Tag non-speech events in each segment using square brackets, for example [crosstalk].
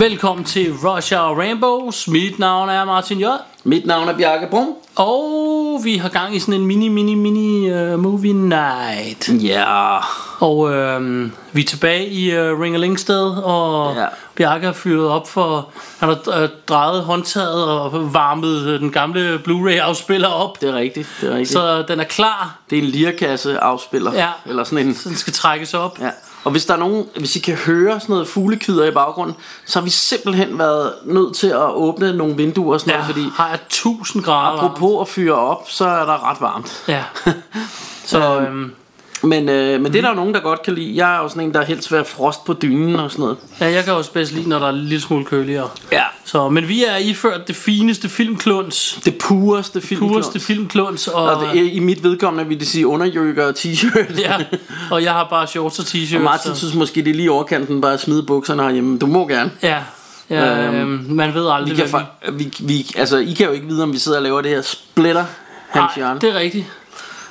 Velkommen til Rush Hour Rainbows. Mit navn er Martin J. Mit navn er Bjarke Brum. Og vi har gang i sådan en mini, mini, mini uh, movie night. Ja. Og uh, vi er tilbage i uh, Ringerlingsted, og Ja. ja. Bjarke har fyret op for... Han har uh, drejet håndtaget og varmet uh, den gamle Blu-ray-afspiller op. Det er rigtigt. Det er rigtigt. Så... Så den er klar, Det er en lirkasse afspiller. Ja. Eller sådan en. så den skal trækkes op. Ja. Og hvis der er nogen, hvis I kan høre sådan noget fuglekvider i baggrunden, så har vi simpelthen været nødt til at åbne nogle vinduer og sådan Ja, noget, fordi har jeg 1000 grader varmt. apropos at fyre op, så er der ret varmt. Ja. [laughs] Så øhm, Men, øh, men det er der jo nogen, der godt kan lide. Jeg er jo sådan en, der helst vil have frost på dynen og sådan noget. ja, jeg kan også bedst lide, når der er en lille smule køligere. Ja. Så, men vi er iført det fineste filmkluns. Det pureste film. Pureste filmkluns. Og, Og det, i mit vedkommende vil det sige underjøkker og t-shirt. ja, og jeg har bare shorts og Og t-shirts. Martin så- synes måske, det er lige overkanten bare at smide bukserne herhjemme. Du må gerne. Ja, ja Øhm, øhm, man ved aldrig, Vi kan, fa- vi, vi, altså, I kan jo ikke vide, om vi sidder og laver det her splitter, Hans Nej, det er rigtigt.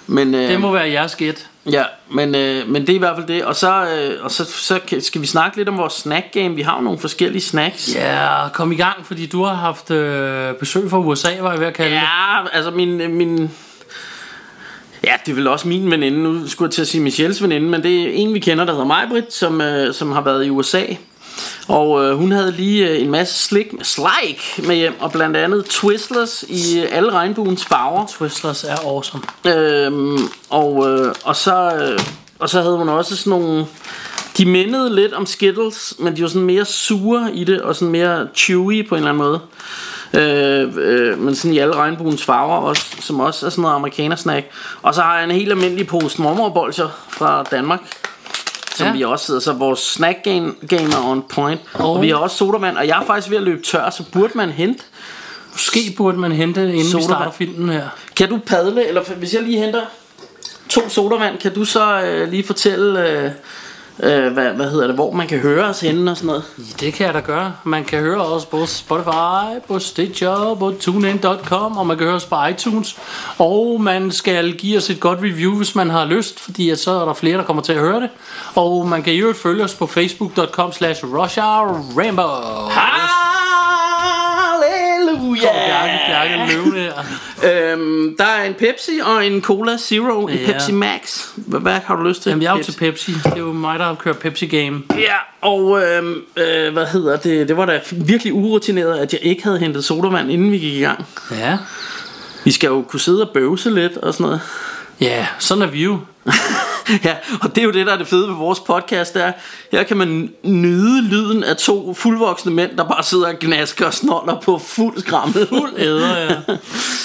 Men, øh, Det må være jeres gæt. Ja, men, øh, men det er i hvert fald det. Og så, øh, og så, så skal vi snakke lidt om vores snack game. Vi har jo nogle forskellige snacks. Ja, kom i gang, fordi du har haft øh, besøg fra USA, var jeg ved at kalde det. Ja, altså min, øh, min... Ja, det er vel også min veninde. Nu skulle jeg til at sige Michelles veninde, men det er en, vi kender, der hedder Majbrit, som, øh, som har været i USA. Og øh, hun havde lige øh, en masse slik, slik med hjem, og blandt andet Twizzlers i øh, alle regnbuens farver. Twizzlers er awesome. Øhm, og, øh, og, så, øh, og så havde hun også sådan nogle... De mindede lidt om Skittles, men de var sådan mere sure i det, og sådan mere chewy på en eller anden måde. Øh, øh, men sådan i alle regnbuens farver, også, som også er sådan noget amerikanersnack. Og så har jeg en helt almindelig pose mormorbolcher fra Danmark, som Ja. vi også sidder. Så vores snack game, game er on point. Og- Og vi har også sodavand, og jeg er faktisk ved at løbe tør, så burde man hente. Måske burde man hente, inden vi Sodavand. starter filmen her. Kan du padle, eller hvis jeg lige henter to sodavand, kan du så øh, lige fortælle, øh, øh, hvad, hvad hedder det, hvor man kan høre os henne og sådan noget? Det kan jeg da gøre. Man kan høre os på Spotify, på Stitcher, på TuneIn.com, og man kan høre os på iTunes. Og man skal give os et godt review, hvis man har lyst, fordi at så er der flere, der kommer til at høre det. Og man kan i øvrigt følge os på facebook.com slash Rambo. Halleluja! Bjarke, Bjarke løvende her. Øhm, der er en Pepsi og en Cola Zero, en Ja. Pepsi Max. Hvad, hvad har du lyst til? Jamen, jeg er jo til Pepsi. Det er jo mig, der har kørt Pepsi Game. Ja, og øhm, øh, hvad hedder det? Det var da virkelig urutineret, at jeg ikke havde hentet sodavand, inden vi gik i gang. Ja. Vi skal jo kunne sidde og bøvse lidt og sådan noget. Ja, sådan er vi jo. [laughs] [laughs] ja, og det er jo det, der er det fede ved vores podcast, der. Her kan man nyde lyden af to fuldvoksne mænd, der bare sidder og gnasker og snoller på fuld skrammel. Fuld æder, ja. [laughs]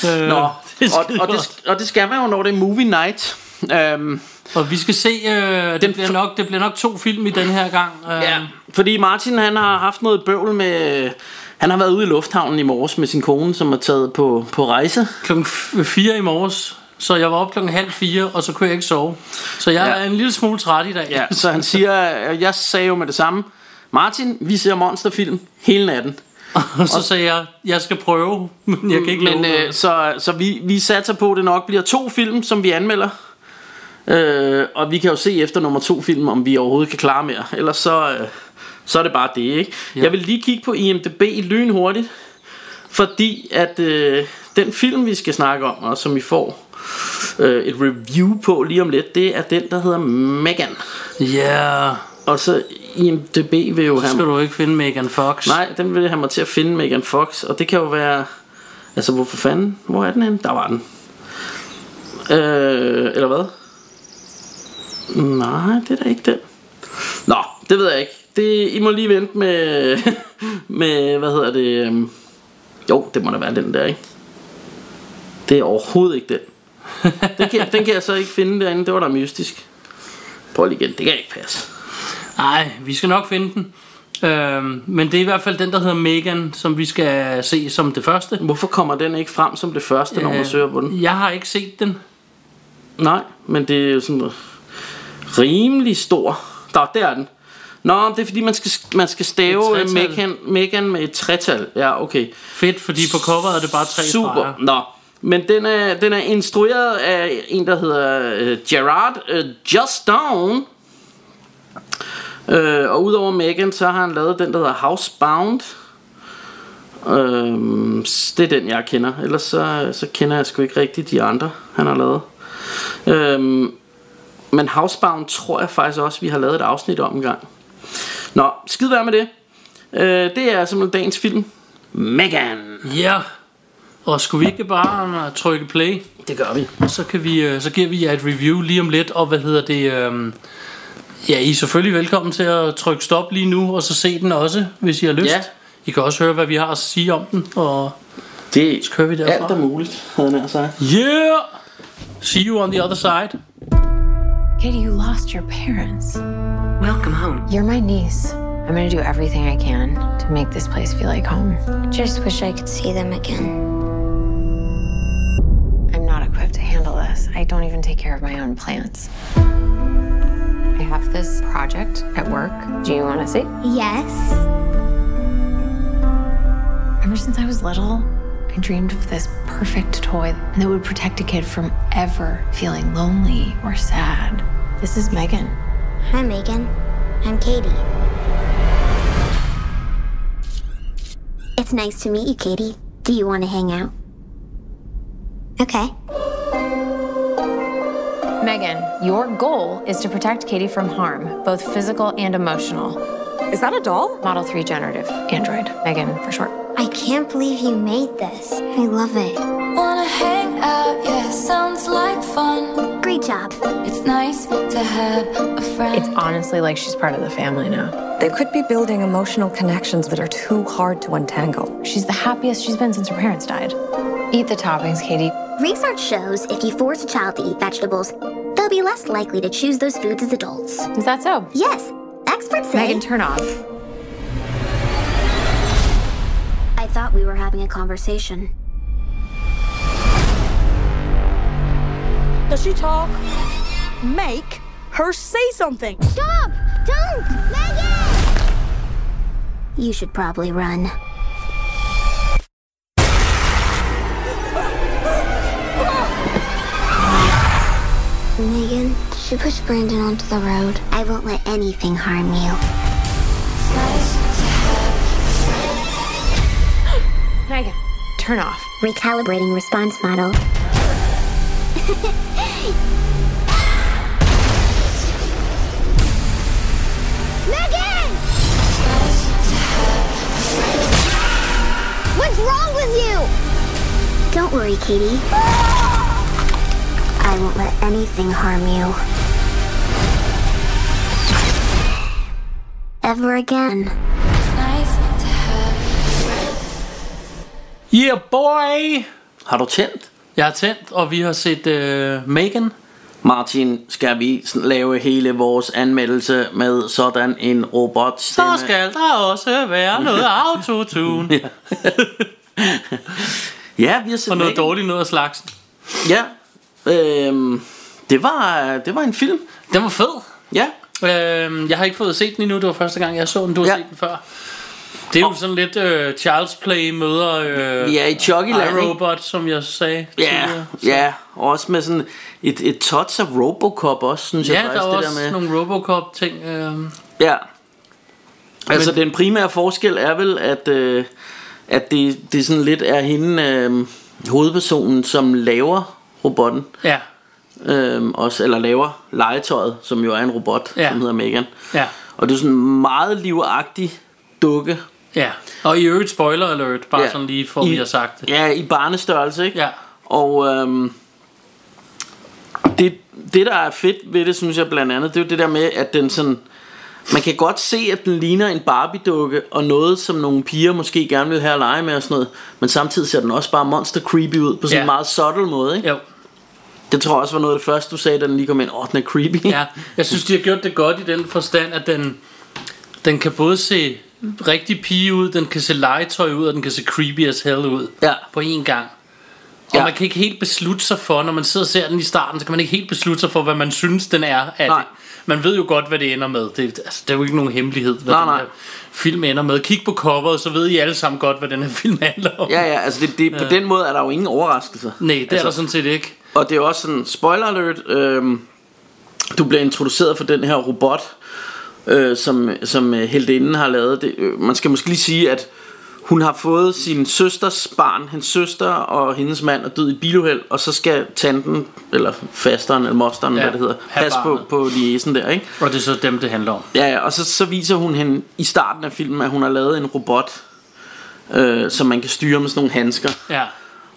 Øh, Nå, [laughs] det og, og, det, og det skal man jo, når det er movie night. Øhm, Og vi skal se, øh, det, Den bliver nok, det bliver nok to film i den her gang. Øh, ja, fordi Martin han har haft noget bøvl med... Han har været ude i lufthavnen i morges med sin kone, som er taget på, på rejse. Klokken 4 i morges, så jeg var op klokken halv fire, og så kunne jeg ikke sove. Så jeg Ja. er en lille smule træt i dag. Ja, [laughs] så han siger, jeg sagde jo med det samme, Martin, vi ser monsterfilm hele natten. [laughs] og så sagde jeg, jeg skal prøve, [laughs] men jeg kan ikke Men øh, så, så vi, vi satser på, at det nok bliver to film, som vi anmelder. Øh, og vi kan jo se efter nummer to film, om vi overhovedet kan klare mere. Ellers så, øh, så er det bare det, ikke? Ja. Jeg vil lige kigge på IMDb lynhurtigt. Fordi at øh, den film, vi skal snakke om, og som vi får øh, et review på lige om lidt, det er den, der hedder Megan. Ja, Og så IMDb vil jo så skal have... du ikke finde Megan Fox. Nej, den vil have mig til at finde Megan Fox, og det kan jo være... Altså, hvorfor fanden? Hvor er den henne? Der var den. Øh, eller hvad? Nej, det er da ikke den. Nå, det ved jeg ikke. Det, I må lige vente med, [laughs] med, hvad hedder det, øhm, jo, det må da være den der, ikke? Det er overhovedet ikke den. [laughs] Den kan, den kan jeg så ikke finde derinde, det var da mystisk. Prøv lige igen, det kan ikke passe. Nej, vi skal nok finde den. Øhm, men det er i hvert fald den, der hedder Megan, som vi skal se som det første. Hvorfor kommer den ikke frem som det første, når man Øh, søger på den? Jeg har ikke set den. Nej, men det er jo sådan rimelig stor. Der, der er den. Nå, det er fordi, man skal, man skal stave. Megan, Megan med et tretal. Ja, okay. Fedt, fordi på coveret er det bare tre Super. streger. Nå, men den er, den er instrueret af en, der hedder øh, Gerard øh, Justone. Øh, og udover Megan, så har han lavet den, der hedder Housebound. Øh, det er den, jeg kender. Ellers så, så kender jeg sgu ikke rigtig de andre, han har lavet. Øh, men Housebound tror jeg faktisk også, vi har lavet et afsnit om en gang. Nå, skid være med det. Øh, det er simpelthen dagens film. Megan. Ja. Og skulle vi ikke bare øh, trykke play? Det gør vi. Og så, kan vi, øh, så giver vi jer et review lige om lidt, og hvad hedder det... øhm, ja, I er selvfølgelig velkommen til at trykke stop lige nu, og så se den også, hvis I har lyst. Ja. I kan også høre, hvad vi har at sige om den, og Det kører vi derfra. alt er muligt, havde nær sagt. yeah! See you on the other side. Katie, you lost your parents. Welcome home. You're my niece. I'm gonna do everything I can to make this place feel like home. Just wish I could see them again. Equipped to handle this. I don't even take care of my own plants. I have this project at work. Do you wanna see? Yes. Ever since I was little, I dreamed of this perfect toy that would protect a kid from ever feeling lonely or sad. This is Megan. Hi, Megan. I'm Katie. It's nice to meet you, Katie. Do you want to hang out? Okay. Megan, your goal is to protect Katie from harm, both physical and emotional. Is that a doll? Model 3 generative android. Megan for short. I can't believe you made this. I love it. Wanna hang out, yeah, sounds like fun. Great job. It's nice to have a friend. It's honestly like she's part of the family now. They could be building emotional connections that are too hard to untangle. She's the happiest she's been since her parents died. Eat the toppings, Katie. Research shows if you force a child to eat vegetables, they'll be less likely to choose those foods as adults. Is that so? Yes, experts say. Megan, turn off. I thought we were having a conversation. Does she talk? Make her say something. Stop! Don't! Megan! You should probably run. Megan, should push Brandon onto the road. I won't let anything harm you. Megan, turn off. Recalibrating response model. [laughs] Megan! What's wrong with you? Don't worry, Katie. I won't let anything harm you. Ever again. nice Yeah, boy! Har du tændt? Jeg har tændt, og vi har set uh, Megan. Martin, skal vi lave hele vores anmeldelse med sådan en robot Så skal der også være noget [laughs] autotune. Ja, vi har set Og noget Megan. dårligt noget af slagsen. Ja. Øhm, det, var, det var en film. Den var fed. Ja. Øhm, jeg har ikke fået set den endnu. Det var første gang, jeg så den. Du har Ja. set den før. Det er jo sådan lidt øh, Child's Play møder øh, Vi er i Chucky-land, iRobot, som jeg sagde Ja, tidligere. Så- ja, og også med sådan et, et touch af Robocop også, synes jeg Ja, der faktisk, er det også der med. nogle Robocop ting. Øh, Ja. Altså Men- den primære forskel er vel, at, øh, at det, det sådan lidt er hende, øh, hovedpersonen, som laver robotten. ja, Øh, også, eller laver legetøjet, som jo er en robot, Ja. som hedder Megan. ja, Og det er sådan en meget livagtig dukke. Ja. Og i øvrigt spoiler alert, bare Ja. sådan lige for I- vi har sagt det. Ja, i barnestørrelse, ikke? Ja. Og øhm, det, det, der er fedt ved det, synes jeg blandt andet, det er jo det der med, at den sådan... Man kan godt se, at den ligner en Barbie-dukke, og noget, som nogle piger måske gerne vil have at lege med og sådan noget. Men samtidig ser den også bare monster creepy ud, på sådan Ja. en meget subtle måde, ikke? Jo, Det tror jeg også var noget af det første, du sagde, da den lige kom ind. Åh, oh, den er creepy. ja. Jeg synes, de har gjort det godt i den forstand, at den... Den kan både se rigtig pige ud, den kan se legetøj ud, og den kan se creepy as hell ud. Ja. På én gang. Og Ja. man kan ikke helt beslutte sig for, når man sidder og ser den i starten, så kan man ikke helt beslutte sig for, hvad man synes, den er af Nej. det. Man ved jo godt, hvad det ender med. Det, altså, det er jo ikke nogen hemmelighed, hvad Nej, den nej. her film ender med. Kig på coveret, så ved I alle sammen godt, hvad den her film handler om. Ja, ja, altså det, det, på den måde er der jo ingen overraskelser. Nej, det altså, er der sådan set ikke. Og det er jo også sådan, spoiler alert, øhm, du bliver introduceret for den her robot, øh, som, som øh, heldinden har lavet. Det, øh, man skal måske lige sige, at hun har fået sin søsters barn, hendes søster og hendes mand er død i biluheld, og så skal tanten, eller fasteren, eller mosteren, Ja, hvad det hedder, passe på, på liaisen der, ikke? Og det er så dem, det handler om. Ja, ja, og så, så viser hun hende i starten af filmen, at hun har lavet en robot, øh, som man kan styre med sådan nogle handsker. Ja.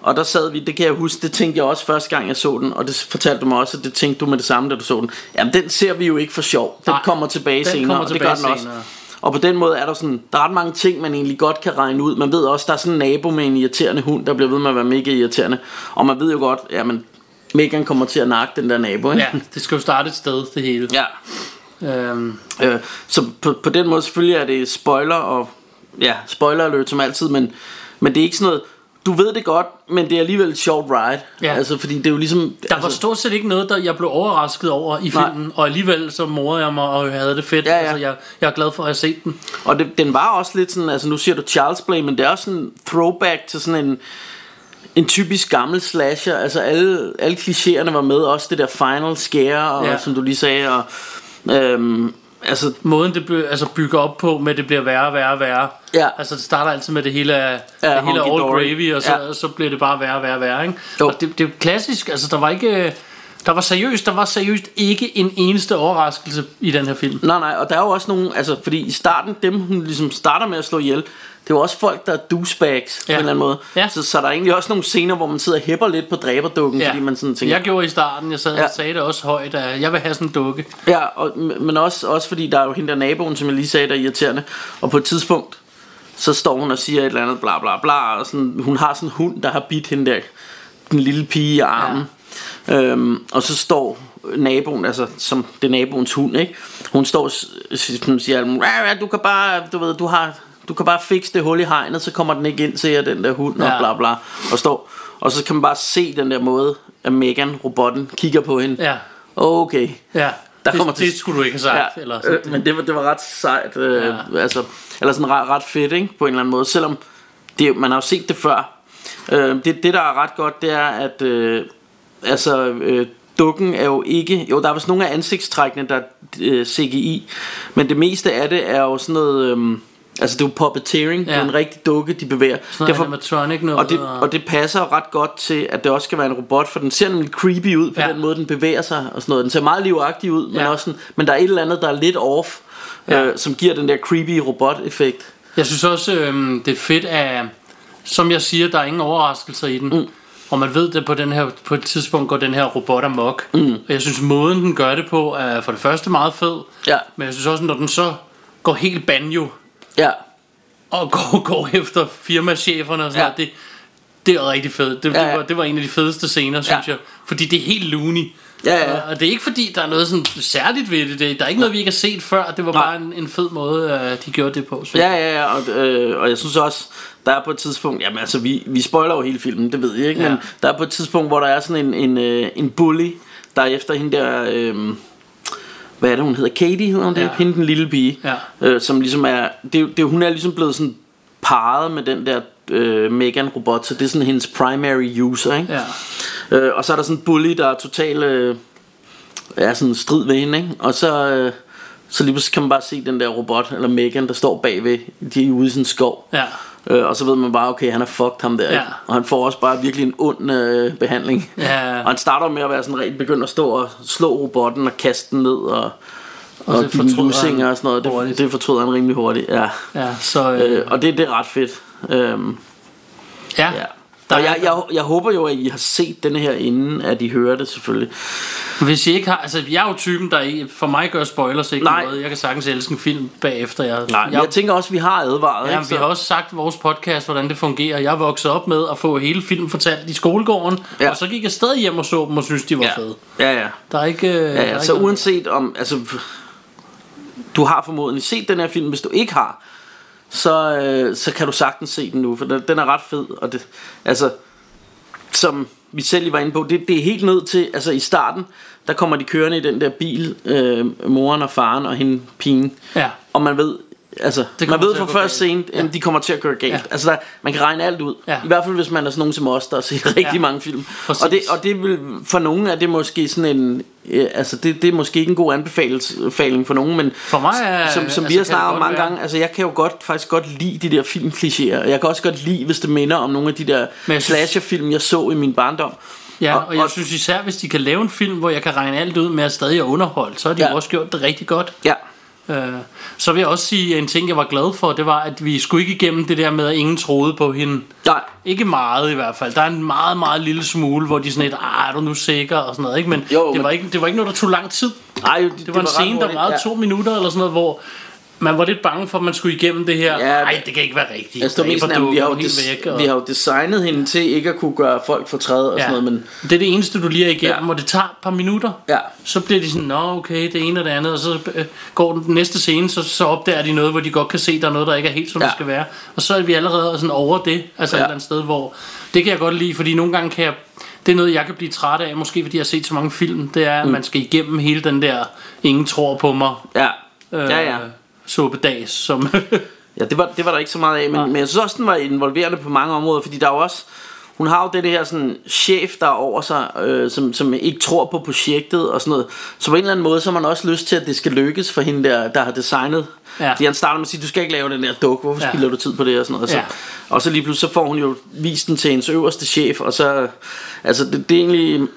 Og der sad vi, det kan jeg huske, det tænkte jeg også første gang jeg så den, og det fortalte du mig også, at det tænkte du med det samme, da du så den. Jamen den ser vi jo ikke for sjov, den Nej, kommer tilbage den senere, kommer og det tilbage gør den også. senere. Og på den måde er der sådan, der er ret mange ting, man egentlig godt kan regne ud. Man ved også, der er sådan en nabo med en irriterende hund, der bliver ved med at være mega irriterende. Og man ved jo godt, jamen, Megan kommer til at nakke den der nabo, ikke? Ja, det skal jo starte et sted, det hele. ja. Øhm, Øh, så på, på den måde selvfølgelig er det spoiler og ja, spoiler alert som altid, men, men det er ikke sådan noget, du ved det godt, men det er alligevel et sjovt ride. Ja. Altså fordi det er jo ligesom der var stort set ikke noget, der jeg blev overrasket over i Nej. filmen, og alligevel så morede jeg mig og havde det fedt. Ja, ja. Altså, jeg, jeg er glad for at have set den. Og det, den var også lidt sådan, altså nu siger du Charles Play, men det er også sådan en throwback til sådan en, en typisk gammel slasher. Altså alle, alle klichéerne var med, også det der final scare, og, ja. som du lige sagde, og øhm, altså Måden det be, altså bygger op på, med at det bliver værre og værre og værre. Ja. Altså det starter altid med det hele Ja, det hele all hunky-dory. gravy, og så, Ja. så bliver det bare værre og værre og værre. Ikke? Jo. Og det, det er klassisk, altså der var ikke... Der var seriøst, der var seriøst ikke en eneste overraskelse i den her film. Nej, nej, og der er jo også nogle, altså, fordi i starten, dem hun ligesom starter med at slå ihjel, det er jo også folk, der er douchebags ja. på en eller anden måde. Ja. Så, så der er egentlig også nogle scener, hvor man sidder og hæpper lidt på dræberdukken, ja. fordi man sådan tænker... jeg gjorde i starten, jeg sad Ja. og sagde det også højt, at jeg vil have sådan en dukke. Ja, og, men også, også fordi der er jo hende der naboen, som jeg lige sagde, der er irriterende. Og på et tidspunkt, så står hun og siger et eller andet bla bla bla, og sådan, hun har sådan en hund, der har bidt hende der, den lille pige i armen. Ja. Øhm, og så står naboen, altså som det er naboens hund, ikke? Hun står og siger, "Rah, rah, du kan bare, du ved, du har, du kan bare fikse det hul i hegnet, så kommer den ikke ind, siger den der hund, og Ja. bla bla. Og står, og så kan man bare se den der måde, at Megan, robotten, kigger på hende. Ja, Okay, ja. Der det, kommer til- det skulle du ikke have sagt. Ja, eller sådan. øh, men det var, det var ret sejt øh, ja. altså, Eller sådan ret, ret fedt ikke? På en eller anden måde Selvom det, man har jo set det før øh, det, det der er ret godt Det er at øh, Altså øh, Dukken er jo ikke Jo der er vist nogle af ansigtstrækkene Der er øh, CGI Men det meste af det er jo sådan noget øh, Altså det er jo puppeteering ja. Det er en rigtig dukke de bevæger Sådan noget animatronic noget. og det, og det passer ret godt til, at det også skal være en robot, for den ser nemlig creepy ud på ja. Den måde, den bevæger sig og sådan noget. Den ser meget livagtig ud, men, Ja. også sådan, men der er et eller andet, der er lidt off, ja. Øh, som giver den der creepy robot-effekt. Jeg synes også, øhm, det er fedt, at som jeg siger, der er ingen overraskelser i den. Mm. Og man ved det på, den her, på et tidspunkt går den her robot amok. Mm. Og jeg synes, måden den gør det på, er for det første meget fed. Ja, Men jeg synes også, når den så går helt banjo, ja, og går, [laughs] går efter firmacheferne og sådan Ja. noget, det, det er rigtig fedt. Det, Ja, ja. Det, var, det var en af de fedeste scener, synes Ja. jeg. Fordi det er helt loony. Ja, ja. Og- Og det er ikke fordi, der er noget sådan særligt ved det. det der er ikke noget, vi ikke har set før. Det var Nej. bare en, en fed måde, øh, de gjorde det på. Så. ja, ja, ja og, øh, og jeg synes også, der er på et tidspunkt, jamen altså, vi, vi spoiler jo hele filmen, det ved jeg ikke, ja. Men der er på et tidspunkt, hvor der er sådan en, en, øh, en bully, der er efter hende der, øh, hvad er det, hun hedder? Katie hedder hun det? Ja. Hende den lille pige. Ja. øh, som ligesom er, det, det, hun er ligesom blevet sådan parret med den der øh, Megan robot, så det er sådan hendes primary user, ikke? Ja. Øh, og så er der sådan en bully, der er totalt øh, er sådan en strid ved hende, ikke? Og så, øh, så lige pludselig kan man bare se den der robot, eller Megan, der står bagved, de er ude i sådan en skov. Ja. Øh, og så ved man bare, okay, han er fucked ham der, Ja. ikke? Og han får også bare virkelig en ond øh, behandling. Ja. Og han starter med at være sådan rigtig begyndt at stå og slå robotten og kaste den ned og, og, det give lusinger og sådan noget. Det, hurtigt. det fortryder han rimelig hurtigt, ja. Ja, så øh, Øh, og det, det er ret fedt. Øhm, ja. ja. Der Og er- jeg, jeg, jeg håber jo, at I har set denne her inden, at I hører det selvfølgelig. Hvis I ikke har, altså jeg er jo typen der ikke, for mig gør spoilers ikke Nej. noget. Jeg kan sagtens elske en film bagefter. Jeg, Nej, jeg, jeg, tænker også, at vi har advaret. ja, ikke? vi har også sagt i vores podcast, hvordan det fungerer. Jeg er vokset op med at få hele filmen fortalt i skolegården, Ja. og så gik jeg stadig hjem og så dem og synes de var ja. fede. Ja, ja. Der er ikke... øh, der Ja, er ja, ikke så noget- uanset om, altså, du har formodentlig set den her film. Hvis du ikke har, så, øh, så kan du sagtens se den nu, for den, den er ret fed. Og det, altså, som vi selv var inde på, det, det er helt ned til, altså i starten, der kommer de kørende i den der bil, øh, moren og faren og hende pigen. Ja. Og man ved, altså, Det man ved fra første scene, at de kommer til at køre galt. Ja. Altså, der, man kan regne alt ud. Ja. I hvert fald, hvis man er sådan nogen som os, der set [laughs] rigtig Ja. mange film. Præcis. Og det, og det vil, for nogen er det måske sådan en, øh, altså det, det er måske ikke en god anbefaling for nogen, men For mig er- som, som altså, vi har snakket om mange være. gange, altså jeg kan jo godt, faktisk godt lide de der filmklichéer, jeg kan også godt lide, hvis det minder om nogle af de der synes- slasherfilm, jeg så i min barndom. Ja, Og- og, jeg og- synes især, hvis de kan lave en film, hvor jeg kan regne alt ud med at stadig er underholdt, så har de Ja. ja. også gjort det rigtig godt. Ja, så vil jeg også sige, at en ting, jeg var glad for, det var, at vi skulle ikke igennem det der med, at ingen troede på hende. nej, Ikke meget i hvert fald. Der er en meget, meget lille smule, hvor de sådan lidt, ah, er du nu sikker? Og sådan noget, ikke? Men, Jo, det, men- var ikke, det var ikke noget, der tog lang tid. nej det, Det var en scene, der varede to minutter eller sådan noget, hvor man var lidt bange for, at man skulle igennem det her. Ja, Nej, det kan ikke være rigtigt. Altså, mest at vi har, jo des, væk, og... vi har jo designet hende til ikke at kunne gøre folk fortræde og ja. sådan noget, men Det er det eneste, du lige er igennem, Ja. og det tager et par minutter. ja, Så bliver de sådan, nå okay, det ene og det andet, og så øh, går den næste scene, så, så opdager de noget, hvor de godt kan se, der er noget, der ikke er helt, som Ja. det skal være. Og så er vi allerede sådan over det, altså. Ja. et eller andet sted, hvor det kan jeg godt lide, fordi nogle gange kan jeg, det er noget, jeg kan blive træt af, måske fordi jeg har set så mange film, det er, at Mm. man skal igennem hele den der, ingen tror på mig, ja, øh, ja, ja. Suppedags, som... Ja, det var, det var der ikke så meget af, men, men jeg synes også, den var involverende på mange områder, fordi der er jo også, hun har jo det, her sådan, chef, der er over sig, øh, som, som ikke tror på projektet og sådan noget. Så på en eller anden måde, så har man også lyst til, at det skal lykkes for hende, der, der har designet. Ja. Fordi han starter med at sige, du skal ikke lave den der dukke, hvorfor Ja. spilder du tid på det og sådan noget. Og så, Ja. og så lige pludselig, så får hun jo vist den til hendes øverste chef, og så, altså det, det er egentlig,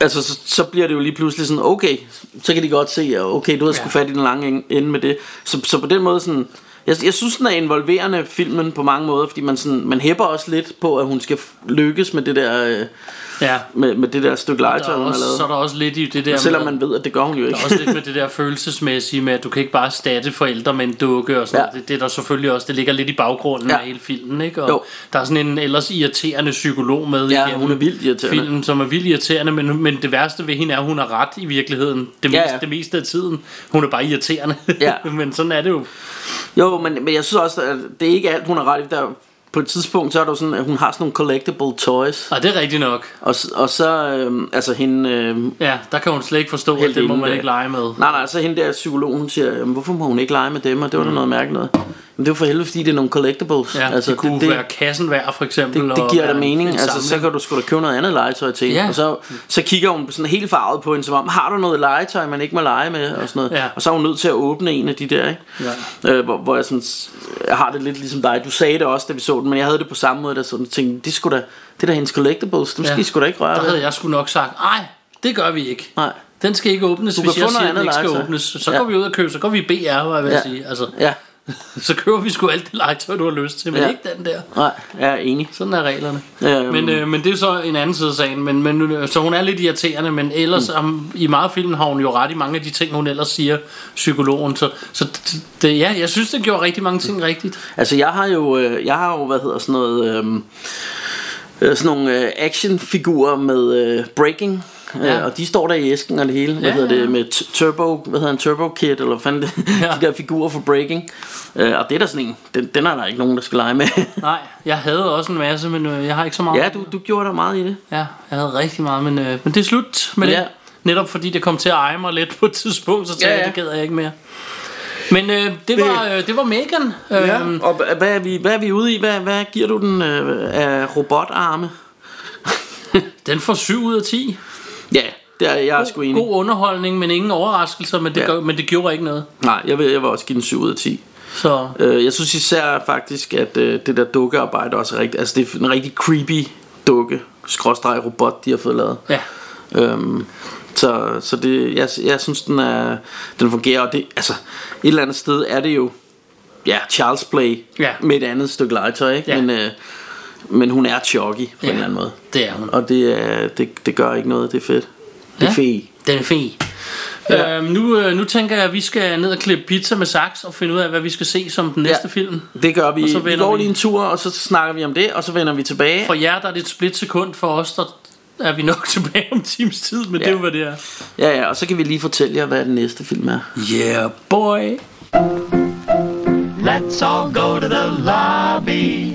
altså så, så bliver det jo lige pludselig sådan, okay, så kan de godt se, at okay, du har sgu Ja. fat i den lange ende med det. Så, så på den måde sådan, jeg, jeg synes den er involverende filmen på mange måder, fordi man, sådan, man hæpper også lidt på, at hun skal lykkes med det der, øh, ja. med, med det der stykke legetøj, hun har også, så er lavet. der også lidt i det der Selvom med, man ved, at det gør hun jo ikke. Der er også lidt med [laughs] det der følelsesmæssige med, at du kan ikke bare erstatte forældre med en dukke og sådan Ja. det, det er der selvfølgelig også, det ligger lidt i baggrunden Ja. af hele filmen, ikke? Og Jo. der er sådan en ellers irriterende psykolog med Ja, hun er vildt irriterende. filmen, som er vildt irriterende, men, men det værste ved hende er, at hun har ret i virkeligheden. Det, Ja, meste, ja. det meste af tiden. Hun er bare irriterende. Ja. [laughs] men sådan er det jo. Jo, men, men jeg synes også, at det er ikke alt, hun har ret i. Der, på et tidspunkt, så er der sådan, at hun har sådan nogle collectible toys. Og det er rigtigt nok. Og, og så, øhm, altså hende... Øhm, Ja, der kan hun slet ikke forstå, at det må man der. ikke lege med. Nej, nej, så hende der psykolog, hun siger, jamen, hvorfor må hun ikke lege med dem, og det var Mm. da noget mærkeligt noget. Men det er jo for helvede, fordi det er nogle collectibles. Ja, altså, det kunne det, det, være kassen værd, for eksempel. det, det giver da en- mening. en Altså, så kan du sgu da købe noget andet legetøj til. Ja. Og så, så kigger hun sådan helt farvet på hende, som om, har du noget legetøj, man ikke må lege med? Og, sådan noget. Ja. og så er hun nødt til at åbne en af de der, ikke? Ja. Øh, hvor, hvor jeg, sådan, jeg har det lidt ligesom dig. Du sagde det også, da vi så den, men jeg havde det på samme måde, der sådan tænkte, det, skulle da, det er da hendes collectibles, dem skal Ja. I sgu da ikke røre Der ved. havde jeg sgu nok sagt, nej, det gør vi ikke. Nej. Den skal ikke åbnes, Du hvis jeg siger, den ikke skal legetøj. åbnes. Så Ja. går vi ud og køber, så går vi i BR, hvad jeg vil Ja. sige. Altså, Ja, [laughs] så køber vi sgu alt det legetøj, du har lyst til, men Ja. ikke den der. nej, jeg er enig. Sådan er reglerne. Øhm. Men, øh, men det er så en anden side af sagen. Men, men, øh, så hun er lidt irriterende, men ellers Mm. um, i meget film har hun jo ret i mange af de ting, hun ellers siger, psykologen. Så, så det, ja, jeg synes, det gjorde rigtig mange ting rigtigt. Altså jeg har jo, øh, jeg har jo, hvad hedder sådan noget, øhm, øh, sådan nogle øh, actionfigurer med øh, breaking. Ja. Ja. Øh, og de står der i æsken og det hele. Hvad Ja, hedder det med turbo, hvad hedder en turbo kit eller hvad fanden det, Ja. [laughs] de der figurer for breaking. Øh, og det er der sådan en, den, den er der ikke nogen der skal lege med. [laughs] Nej, jeg havde også en masse, men øh, jeg har ikke så meget. ja, du, du gjorde der meget i det. Ja, jeg havde rigtig meget, men, øh, men det er slut med Ja. det. Netop fordi det kom til at eje mig lidt på et tidspunkt, så tænkte Ja, jeg, ja. det gad jeg ikke mere. Men øh, det, var, øh, det var Megan. Øh, Ja. Og hva- hvad er, vi, hvad er vi ude i? Hvad, hvad giver du den øh, af robotarme? [laughs] Den får 7 ud af 10. Ja, det er jeg er sgu enig. God underholdning, men ingen overraskelser, men det, ja. gør, men det gjorde ikke noget. Nej, jeg vil, jeg vil også give den 7 ud af 10. Så Øh, jeg synes især faktisk, at øh, det der dukkearbejde også er rigtigt. Altså det er en rigtig creepy dukke, skråstreg robot, de har fået lavet. ja, Øhm, så så det, jeg, jeg synes, den, er, den fungerer. Og det, altså, et eller andet sted er det jo, ja, Charles Play Ja. med et andet stykke legetøj, ikke? Ja. Men, øh, men hun er choggy på Ja. en eller anden måde. det er hun. Og det, er, det, det gør ikke noget, det er fedt. Det er Ja. fedt. Den er fin. Ja. Øhm, nu, øh, nu tænker jeg, at vi skal ned og klippe pizza med saks og finde ud af, hvad vi skal se som den næste Ja. film. Det gør vi. Og så Vi går lige en tur, og så snakker vi om det, og så vender vi tilbage. For jer der er det et splitsekund, for os der er vi nok [laughs] tilbage om times tid, men ja. det er jo, hvad det er. Ja, ja, og så kan vi lige fortælle jer, hvad den næste film er. Yeah, boy. Let's all go to the lobby.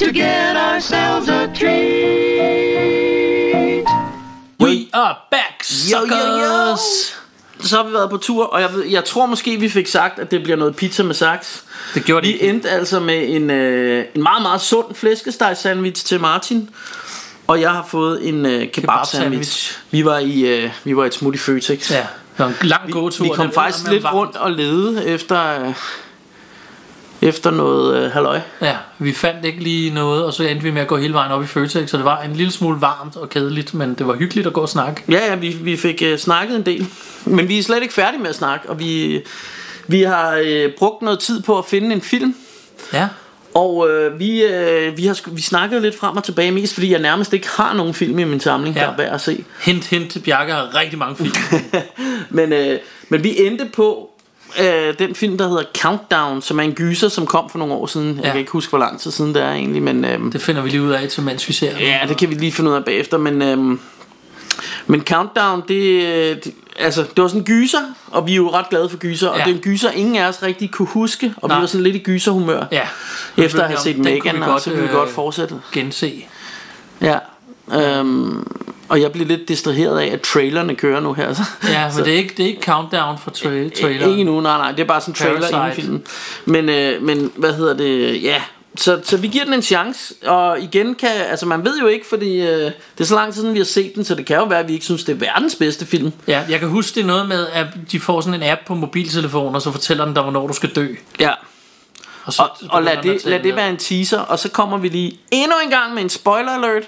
to get ourselves a treat. We are back, Yo, yo, yo. suckers. Så har vi været på tur, og jeg, ved- jeg tror måske, vi fik sagt, at det bliver noget pizza med saks. Det gjorde de Vi endte altså med en, øh, en meget, meget sund flæskesteg sandwich til Martin. Og jeg har fået en øh, kebab sandwich. Vi var i øh, vi var i et smut i Føtex. Ja, det var en lang Vi, gåtur. vi og kom det- faktisk det lidt varmt. rundt og lede efter øh, efter noget øh, halløj. Ja, vi fandt ikke lige noget, og så endte vi med at gå hele vejen op i Føtex, så det var en lille smule varmt og kedeligt, men det var hyggeligt at gå og snakke. Ja, ja, vi, vi fik øh, snakket en del. Men vi er slet ikke færdige med at snakke, og vi, vi har øh, brugt noget tid på at finde en film. Ja, Og øh, vi, øh, vi har vi snakkede lidt frem og tilbage, mest fordi jeg nærmest ikke har nogen film i min samling. Ja. der er værd at se. hint, hint, Bjarke har rigtig mange film. [laughs] Men, øh, men vi endte på øh, den film, der hedder Countdown, som er en gyser, som kom for nogle år siden. Jeg Ja. kan ikke huske, hvor lang tid siden det er egentlig, men... Øh, det finder vi lige ud af til, mens vi ser. Ja, det kan vi lige finde ud af bagefter, men... Øhm, men Countdown, det, det, altså, det var sådan en gyser, og vi er jo ret glade for gyser, og Ja. det er en gyser, ingen af os rigtig kunne huske, og Nej. vi var sådan lidt i gyserhumør. Ja. Efter at have set kunne Megan, og så ville vi øh, godt fortsætte. Gense. Ja. Øhm, og jeg blev lidt distraheret af, at trailerne kører nu her. Så. Ja, men så, det er ikke, det er ikke countdown for tra- trailer. Ikke nu, nej, nej, det er bare sådan trailer Parasite. filmen. Men, øh, men hvad hedder det, ja, så, så vi giver den en chance, og igen kan, altså man ved jo ikke, fordi øh, det er så lang tid siden vi har set den, så det kan jo være, at vi ikke synes, det er verdens bedste film. Ja, jeg kan huske det noget med, at de får sådan en app på mobiltelefonen, og så fortæller den dig, hvornår du skal dø. Ja, Og, så og, og lad, det, lad det være en teaser, og så kommer vi lige endnu en gang med en spoiler alert.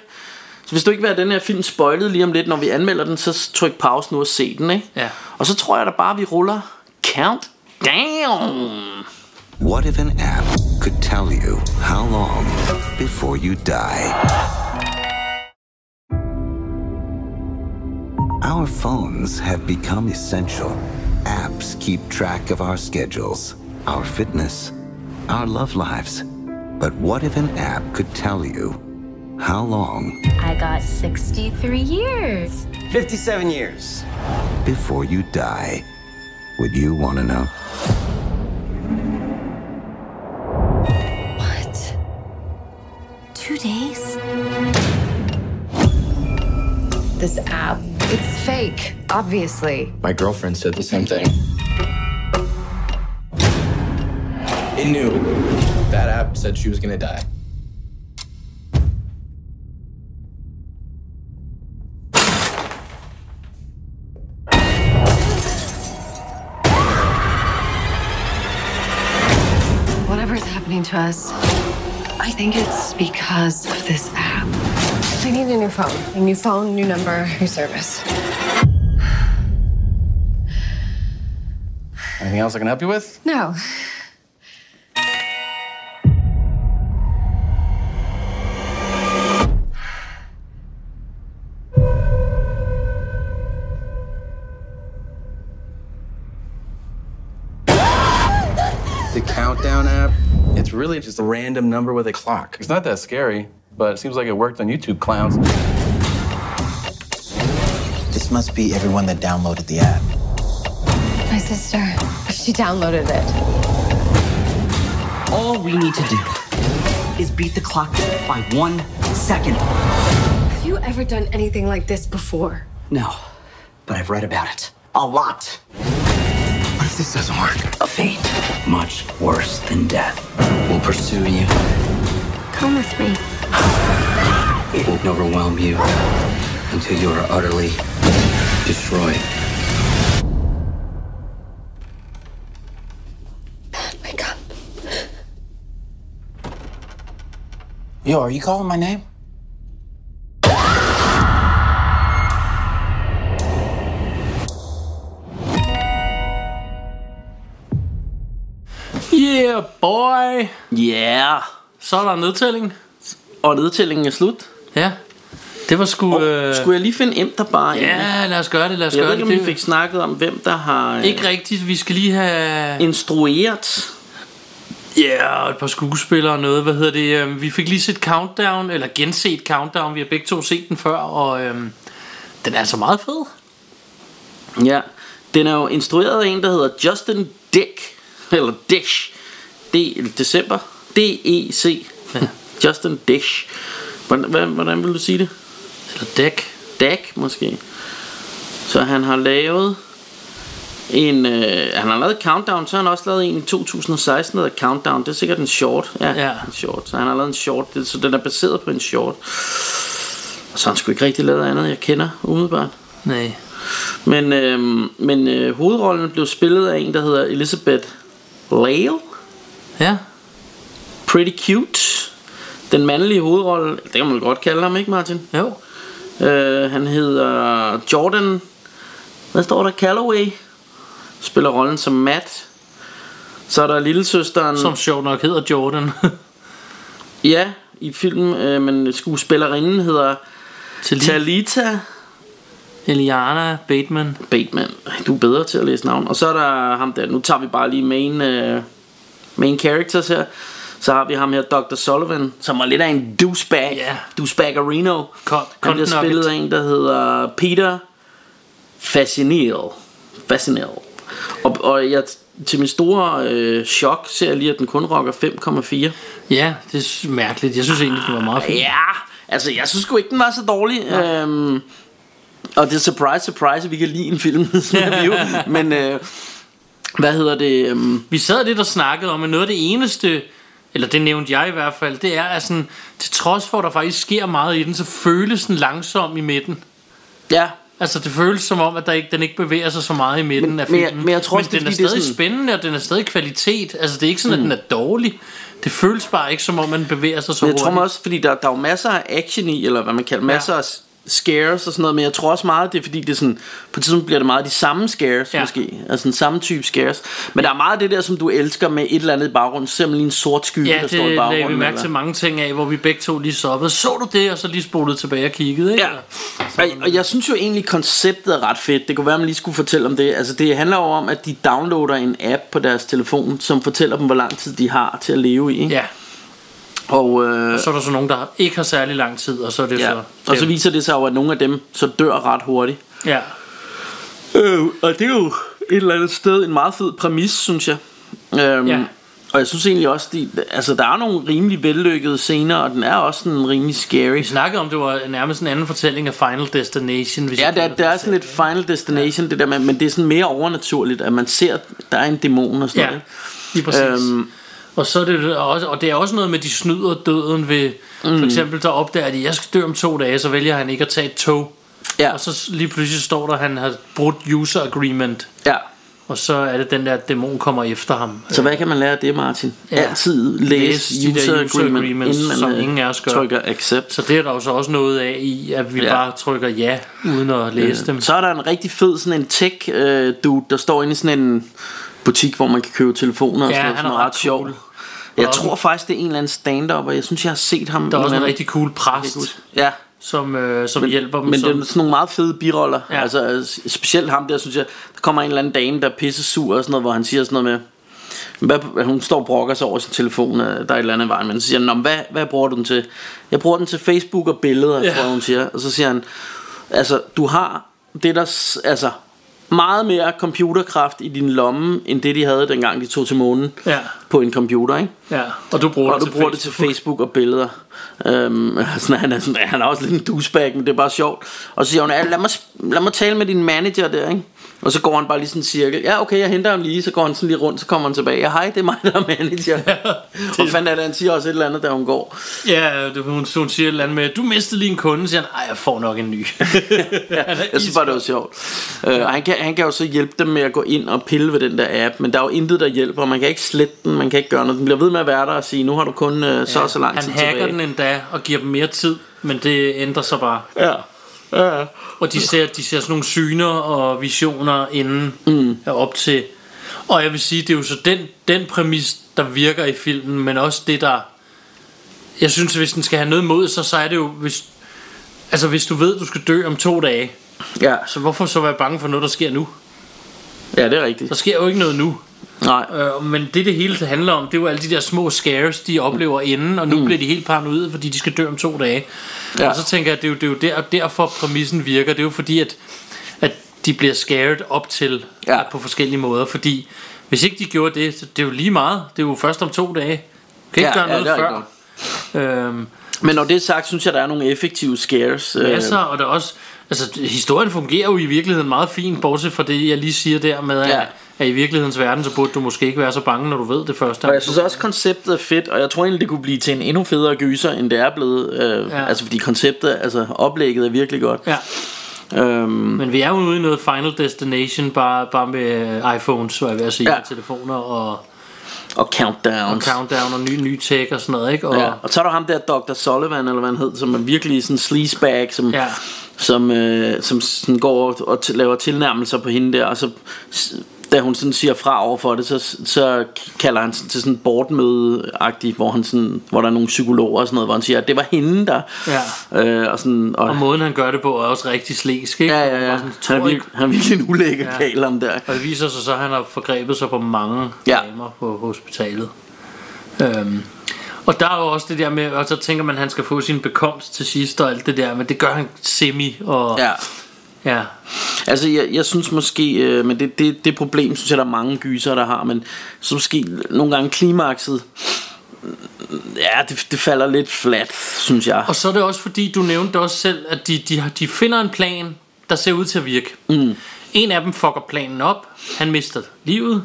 Så hvis du ikke vil have den her film spoilet lige om lidt, når vi anmelder den, så tryk pause nu og se den, ikke? Ja. Og så tror jeg da bare, vi ruller Countdown. What if an app could tell you how long before you die? Our phones have become essential. Apps keep track of our schedules, our fitness, our love lives. But what if an app could tell you how long I got 63 years. 57 years. before you die? Would you want to know? What? Two days? This app, it's fake, obviously. My girlfriend said the same thing. It knew. That app said she was gonna die. To us, I think it's because of this app. I need a new phone. A new phone, new number, new service. Anything else I can help you with? No. It's really just a random number with a clock. It's not that scary, but it seems like it worked on YouTube clowns. This must be everyone that downloaded the app. My sister, she downloaded it. All we need to do is beat the clock by one second. Have you ever done anything like this before? No, but I've read about it. A lot. What if this doesn't work? A fate much worse than death will pursue you. Come with me. It will overwhelm you until you are utterly destroyed. Wake up. Yo, are you calling my name? Boy. Yeah. Så er der nedtælling. Og nedtællingen er slut. Ja. Det var sgu... Øh... Skulle jeg lige finde Emter bare? Ja, lad os gøre det, lad os Jeg gøre ved ikke, det. om vi fik snakket om, hvem der har øh, Ikke rigtigt, vi skal lige have... instrueret. Ja, yeah, og et par skuespillere og noget. Hvad hedder det? øhm, Vi fik lige set Countdown, eller genset Countdown. Vi har begge to set den før, og øhm, den er altså meget fed. Ja, den er jo instrueret af en, der hedder Justin Dick, eller Dish, D, december, D-E-C, ja. Justin Dish. Hvordan, hvordan, vil du sige det? Eller Dick. Dick, måske. Så han har lavet en, øh, han har lavet Countdown, så har han også lavet en i 2016, der Countdown. Det er sikkert en short. Ja, Ja. en short. Så han har lavet en short, det- så den er baseret på en short. Og så har han sgu ikke rigtig lavet andet, jeg kender umiddelbart. Nej. Men, øh, men øh, hovedrollen blev spillet af en, der hedder Elizabeth Lale. Ja. Pretty cute. Den mandlige hovedrolle, det kan man godt kalde ham, ikke Martin? Jo. Øh, han hedder Jordan, hvad står der, Calloway. Spiller rollen som Matt. Så er der lillesøsteren... Som sjovt nok hedder Jordan. [laughs] Ja, i filmen, øh, men skuespillerinden hedder Talita Eliana Bateman. Bateman. Du er bedre til at læse navn. Og så er der ham der, nu tager vi bare lige main, øh, main characters her. Så har vi ham her, Dr. Sullivan, som er lidt af en douchebag. Ja. Douchebaggerino. Con- Han bliver spillet af en, der hedder Peter Fasinel. Fasinel. Og, og jeg, til min store øh, chok ser jeg lige, at den kun rocker 5,4. Ja, det er mærkeligt. Jeg synes egentlig, den var meget fin. Ja, altså jeg synes sgu ikke, den var så dårlig. Øhm, og det er surprise, surprise, vi kan lide en film [laughs] som review. Men øh, hvad hedder det? Øhm, Vi sad lidt og snakkede om, at noget af det eneste, eller det nævnte jeg i hvert fald, det er, at sådan, til trods for, at der faktisk sker meget i den, så føles den langsom i midten. ja, Altså det føles som om, at der ikke, den ikke bevæger sig så meget i midten Men- af men jeg- filmen. men jeg tror også, men det er, den er det er stadig sådan- spændende, og den er stadig kvalitet. Altså det er ikke sådan, mm. at den er dårlig. Det føles bare ikke som om, man bevæger sig så men jeg hurtigt. tror mig også, fordi der, der er jo masser af action i, eller hvad man kalder, masser af scares og sådan noget, men jeg tror også meget, det er fordi, det er sådan, på et tidspunkt bliver det meget de samme scares, Ja. ja. måske, altså den samme type scares, men der er meget af det der, som du elsker med et eller andet i baggrunden, simpelthen en sort skygge, Ja, der det står i lagde baggrunden. vi mærke eller- til mange ting af, hvor vi begge to lige stoppede. Så du det, og så lige spolede tilbage og kiggede, ikke? Ja. Og, og jeg synes jo egentlig, konceptet er ret fedt. Det kunne være, at man lige skulle fortælle om det. Altså, det handler jo om, at de downloader en app på deres telefon, som fortæller dem, hvor lang tid de har til at leve i. Ikke? ja. Og, øh, Og så er der så nogen, der ikke har særlig lang tid, og så er det ja. så... og så viser det sig jo, at nogle af dem så dør ret hurtigt. Ja. Øh, og det er jo et eller andet sted en meget fed præmis, synes jeg. Øhm, Ja. Og jeg synes egentlig også, de, altså der er nogle rimelig vellykkede scener, og den er også sådan rimelig scary. Vi snakkede om, det var nærmest en anden fortælling af Final Destination. Hvis Ja, jeg der, det er sådan lidt Final Destination, det der med, men det er sådan mere overnaturligt, at man ser, der er en dæmon og sådan Ja, noget. lige præcis. Øhm, Og så er det også, og det er også noget med, de snyder døden ved, mm. for eksempel, der opdager de, jeg skal dø om to dage, så vælger han ikke at tage et tog. Ja. Og så lige pludselig står der, at han har brudt user agreement. Ja. Og så er det den der dæmon kommer efter ham. Så hvad kan man lære af det, Martin? Ja. Altid læse Læs de user, der user agreement, agreements, inden man som øh, ingen af os gør. trykker accept. Så det er der jo så også noget af i, at vi Ja. bare trykker ja, uden at læse dem. Så er der en rigtig fed sådan en tech øh, der står inde i sådan en butik, hvor man kan købe telefoner og Ja, sådan noget, han er ret ret cool. Jeg Og- tror faktisk, det er en eller anden stand-up, og jeg synes, jeg har set ham. Der er også en rigtig cool præst, Ja, som, øh, som hjælper dem. men som, det er sådan nogle meget fede biroller. Ja. Altså, specielt ham der, synes jeg, der kommer en eller anden dame, der er pisse sur og sådan noget, hvor han siger sådan noget med, hvad, hun står og brokker sig over sin telefon, øh, der er et eller andet vejen, men så siger han, "Nå, men hvad, hvad bruger du den til? Jeg bruger den til Facebook og billeder, Ja. tror hun siger. Og så siger han, altså, du har det der, altså, meget mere computerkraft i din lomme, end det de havde, dengang de tog til månen Ja, på en computer, ikke? ja. Og du bruger og det du til bruger det til Facebook og billeder. Øhm, [laughs] sådan, han, er sådan, han er også lidt en douchebag, men det er bare sjovt. Og så siger hun, "Ja, lad mig, lad mig tale med din manager der, ikke? Og så går han bare lige sådan en cirkel. Ja, okay, jeg henter ham lige. Så går han sådan lige rundt, så kommer han tilbage. Ja, hej, det er mig, der er manager. [laughs] og fanden er det, han siger også et eller andet, da hun går. Ja, det, hun, hun siger et eller andet med, du mistede lige en kunde, siger han, ej, jeg får nok en ny. [laughs] ja, jeg synes bare, det var sjovt. Og han, kan, han kan jo så hjælpe dem med at gå ind og pille ved den der app, men der er jo intet, der hjælper. Man kan ikke slette den, man kan ikke gøre noget. Den bliver ved med at være der og sige, nu har du kun øh, så og så lang han tid hacker tilbage. den endda og giver dem mere tid, men det ændrer sig bare. Ja. Ja, ja. Og de ser, de ser sådan nogle syner og visioner inden mm. op til. Og jeg vil sige, det er jo så den, den præmis, der virker i filmen, men også det, der... Jeg synes, hvis den skal have noget mod sig, så er det jo... Hvis, altså, hvis du ved, du skal dø om to dage, Ja, så hvorfor så være bange for noget, der sker nu? ja det er rigtigt. Der sker jo ikke noget nu. Nej. Øh, men det, det hele handler om, det er jo alle de der små scares, de oplever inden, og nu mm. bliver de helt paranoide, fordi de skal dø om to dage. Ja. Ja. Og så tænker jeg, at det er jo, det er jo der, derfor præmissen virker. Det er jo fordi, at, at de bliver scared op til Ja. ja. på forskellige måder. Fordi hvis ikke de gjorde det, så det er jo lige meget. Det er jo først om to dage. Du kan ikke Ja, gøre ja, noget er før. Øhm, Men når det er sagt, synes jeg, der er nogle effektive scares. øh, masser, og der er også... Altså, historien fungerer jo i virkeligheden meget fint, bortset fra det, jeg lige siger der med, at, Ja. ja. At i virkelighedens verden, så burde du måske ikke være så bange, når du ved det første. Og jeg synes også, konceptet er fedt, og jeg tror egentlig, det kunne blive til en endnu federe gyser, end det er blevet. Øh, ja. Altså, fordi konceptet, altså oplægget er virkelig godt. Ja. Øhm, Men vi er jo ude i noget Final Destination, bare, bare med iPhones, så jeg vil sige, Ja. og telefoner og, og countdowns. og countdown og ny, ny tech og sådan noget, ikke? Og, Ja. Og så er der ham der Dr. Sullivan, eller hvad han hed, som er virkelig sådan en sleazebag, som, Ja. som, øh, som sådan går og t- laver tilnærmelser på hende der, og så da hun sådan siger fra over for det, så, så kalder han til sådan et boardmøde hvor, han sådan, hvor der er nogle psykologer og sådan noget, hvor han siger, at det var hende der. Ja. Øh, og, sådan, og, og måden han gør det på er også rigtig slæsk, ikke? ja, ja, ja. Sådan, Han er, virkelig, han er virkelig en ulækker ja. Kæl om der. Og det viser sig så, at han har forgrebet sig på mange ja. damer på hospitalet. Øhm, og der er jo også det der med, og så tænker man, at han skal få sin bekomst til sidst og alt det der, men det gør han semi. Og, Ja. Ja. Altså, jeg, jeg synes måske, øh, men det, det, det problem, synes jeg, der er mange gyser, der har, men så måske nogle gange klimakset, ja, det, det falder lidt flat, synes jeg. Og så er det også fordi, du nævnte også selv, at de, de, de finder en plan, der ser ud til at virke. Mm. En af dem fucker planen op. Han mister livet.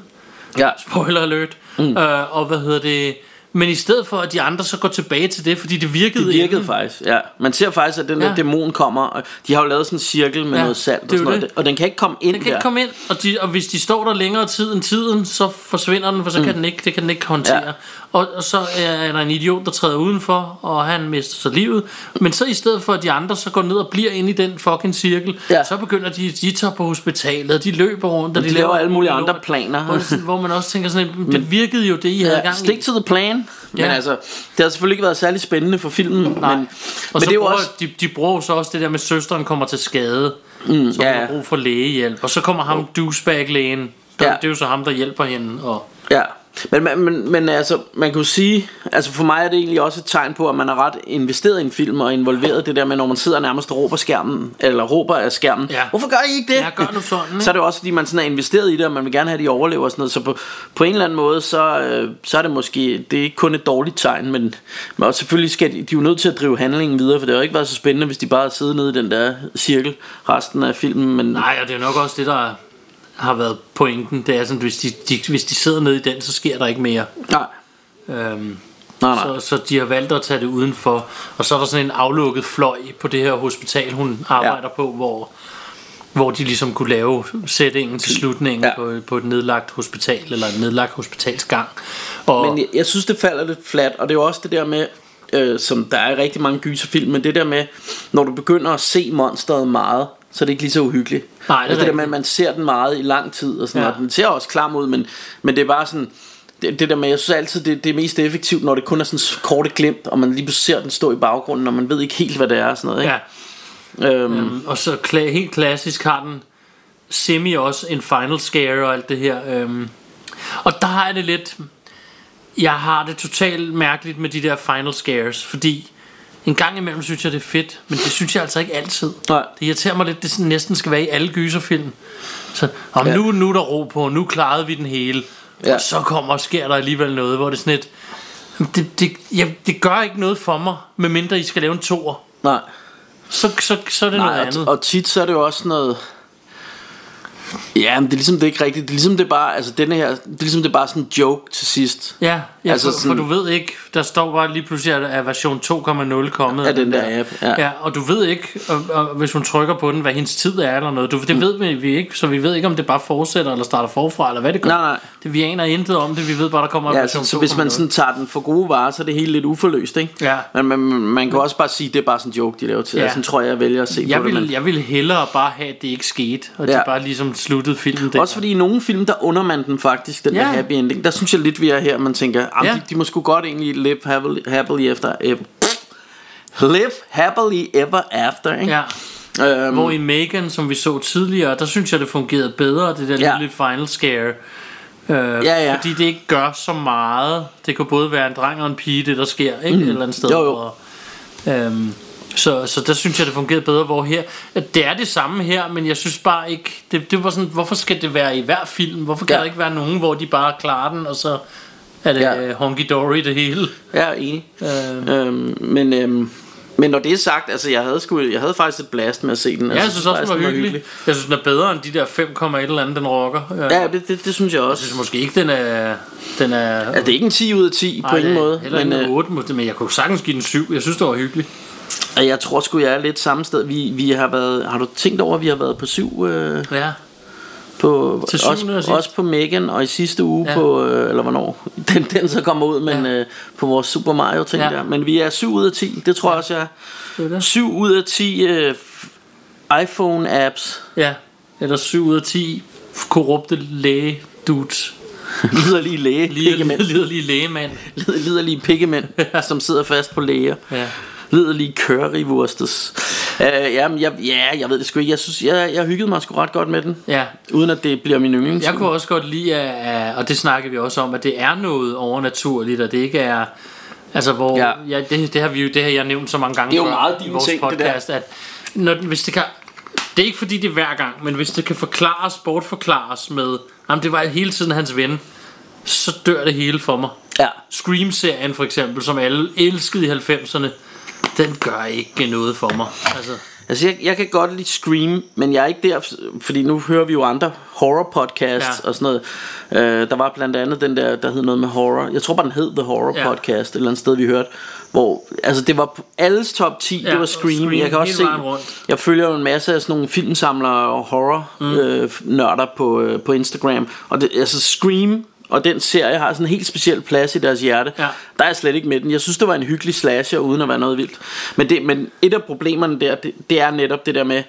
Ja. Spoiler alert. Mm. Øh, og hvad hedder det... Men i stedet for, at de andre så går tilbage til det, fordi det virkede Det virkede inden. faktisk, ja. Man ser faktisk, at den der Ja. dæmon kommer, og de har jo lavet sådan en cirkel med Ja, noget salt og sådan noget, det. og den kan ikke komme ind Den kan der. ikke komme ind, og, de, og hvis de står der længere tid end tiden, så forsvinder den, for så kan den ikke, det kan den ikke håndtere. Ja. Og, og så er der en idiot, der træder udenfor, og han mister så livet. Men så i stedet for, at de andre så går ned og bliver inde i den fucking cirkel, Ja. så begynder de, de tager på hospitalet, de løber rundt, og de laver alle mulige andre planer. Hvor, man også tænker sådan, det virkede jo det, I havde Ja, gang stick i. to the plan. Men Ja. altså, det har selvfølgelig ikke været særlig spændende for filmen. Nej. Men, Og men så det er jo bruger, også... de, de bruger så også det der med, at søsteren kommer til skade, Mm, så ja, hun har brug for lægehjælp. Og så kommer ham douchebag-lægen, der, Ja. det er jo så ham, der hjælper hende. Og, Ja, men, men, men, men altså, man kan jo sige, altså for mig er det egentlig også et tegn på, at man er ret investeret i en film og involveret det der med, når man sidder nærmest og råber skærmen, eller råber af skærmen. Ja. Hvorfor gør I ikke det? Ja, gør nu sådan, ikke? så er det også, fordi man sådan er investeret i det, og man vil gerne have, at de overlever og sådan noget. Så på, på en eller anden måde, så, øh, så er det måske, det er ikke kun et dårligt tegn, men, men også selvfølgelig skal de, de er jo nødt til at drive handlingen videre, for det har jo ikke været så spændende, hvis de bare siddet nede i den der cirkel resten af filmen. Men, Nej, og det er nok også det, der har været pointen. Det er sådan, hvis de, de, hvis de sidder nede i den, så sker der ikke mere. Nej. Øhm, Nej, nej. Så, så de har valgt at tage det udenfor. Og så er der sådan en aflukket fløj på det her hospital, hun arbejder ja. på, hvor, hvor de ligesom kunne lave sætningen til slutningen Ja. på, på et nedlagt hospital, eller en nedlagt hospitalsgang. Og, Men jeg, jeg synes det falder lidt flat Og det er jo også det der med øh, Som der er rigtig mange gyserfilm Men det der med Når du begynder at se monsteret meget Så er det ikke lige så uhyggeligt Nej, det er altså, det der med at man ser den meget i lang tid og sådan Ja. noget. Den ser også klam ud men, men det er bare sådan det, det der med, jeg synes altid, det, det er mest effektivt, når det kun er sådan korte glimt, og man lige pludselig ser den stå i baggrunden, og man ved ikke helt, hvad det er og sådan noget. Ikke? Ja. Øhm, Øhm, og så kla- helt klassisk har den semi også en final scare og alt det her. Øhm, og der har jeg det lidt... Jeg har det totalt mærkeligt med de der final scares, fordi en gang imellem synes jeg det er fedt, men det synes jeg altså ikke altid. Nej. Det irriterer mig lidt, det sådan næsten skal være i alle gyserfilm. Så om Ja. nu, nu er der ro på, nu klarede vi den hele. Ja. Og så kommer og sker der alligevel noget, hvor det sådan et... Det, det, ja, det gør ikke noget for mig, medmindre I skal lave en toer. nej. Så, så, så er det Nej, noget og, andet. og tit så er det jo også noget Ja, men det er ligesom det er ikke rigtigt Det er ligesom det er bare Altså denne her Det er ligesom det er bare sådan en joke til sidst Ja, Ja, altså for, sådan, for du ved ikke, der står bare lige pludselig, at er version 2.0 kommet Af den der app, ja. ja. og du ved ikke, og, og, hvis hun trykker på den, hvad hendes tid er eller noget. Du, det ved vi, ikke, så vi ved ikke, om det bare fortsætter eller starter forfra, eller hvad det gør. Nej, nej. Det, vi aner intet om det, vi ved bare, der kommer Ja, version så, så hvis man 2.0. sådan tager den for gode varer, så er det hele lidt uforløst, ikke? Ja. Men man, man kan også bare sige, at det er bare sådan en joke, de laver til. Ja. Ja. Sådan tror jeg, jeg vælger at se jeg på det. vil, men- jeg vil hellere bare have, at det ikke skete, og ja. Ja. de bare ligesom sluttede filmen der. Også fordi i nogle film, der under man den faktisk, den Ja. der happy ending. Der synes jeg lidt, vi er her, man tænker, ja. Ja. de, de må sgu godt egentlig live happily, happily efter... ever. live happily ever after, ikke? Ja. Øhm, Hvor i Megan, som vi så tidligere, der synes jeg, det fungerede bedre, det der Ja. lille final scare. Øh, Ja, ja. Fordi det ikke gør så meget. Det kan både være en dreng og en pige, det der sker, ikke? Mm. Et eller andet sted. Jo, jo. Og, øhm, så, så der synes jeg, det fungerede bedre, hvor her... Det er det samme her, men jeg synes bare ikke... Det, det var sådan, hvorfor skal det være i hver film? Hvorfor kan Ja. der ikke være nogen, hvor de bare klarer den, og så er det Ja. ja. honky-dory det hele? Jeg er enig. Øhm. Øhm, men, øhm, men når det er sagt, altså jeg havde, sgu, jeg havde faktisk et blast med at se den. Ja, altså, jeg synes også, den var hyggelig. Jeg synes, den er bedre end de der 5,1 eller andet, den rocker. Ja, det, det, det synes jeg Jeg også. synes måske ikke, den er... Den er Altså, det er ikke en 10 ud af 10 på Nej, ingen det er måde. Heller Men, en øh, 8, måske, men jeg kunne sagtens give den 7. Jeg synes, det var hyggeligt. og jeg tror sgu, jeg er lidt samme sted. Vi, vi har været, har du tænkt over, at vi har været på syv... Øh, Ja. På, Til syvende og også, også på Megan, og i sidste uge Ja. ja. på, øh, eller hvornår, [laughs] den, den så kommer ud, men Ja. øh, på vores Super Mario ting Ja. ja. der. Men vi er 7 ud af 10, det tror jeg også, jeg er. Det er det. 7 ud af 10 øh, f- iPhone-apps. Ja. Eller 7 ud af 10 korrupte læge dudes. [laughs] Liderlige læge. [laughs] Liderlige lægemænd. Lider- Liderlige pikkemænd, som sidder fast på læger. Ja. Liderlige currywurstes. Uh, jamen, jeg, ja, jeg ved det sgu ikke. Jeg synes, jeg, jeg hyggede mig sgu ret godt med den. Ja. Uden at det bliver min yndlings. Jeg kunne også godt lide, at, og det snakker vi også om, at det er noget overnaturligt, og det ikke er... Altså hvor ja. Ja. Ja, det, det, har vi jo, det har jeg nævnt så mange gange Det er jo meget i din vores ting, det der. podcast, at når, hvis det kan, det er ikke fordi det er hver gang, men hvis det kan forklares, bortforklares med, jamen det var hele tiden hans ven, så dør det hele for mig. Ja. Scream-serien for eksempel, som alle elskede i 90'erne, den gør ikke noget for mig. Altså, Altså, jeg, jeg kan godt lide Scream, men jeg er ikke der, fordi nu hører vi jo andre horror podcasts Ja. og sådan noget. Uh, der var blandt andet den der, der hed noget med horror. Jeg tror bare, den hed The Horror Ja. Podcast, et eller andet sted, vi hørte. Hvor, altså, det var alles top 10, Ja, det var Scream. Scream jeg kan også se, rundt. jeg følger jo en masse af sådan nogle filmsamlere og horror mm. øh, nørder på, øh, på Instagram. Og det, altså, Scream og den serie har sådan en helt speciel plads i deres hjerte. Ja. Der er jeg slet ikke med den. Jeg synes, det var en hyggelig slasher, uden at være noget vildt. Men, det, men et af problemerne der, det, det er netop det der med,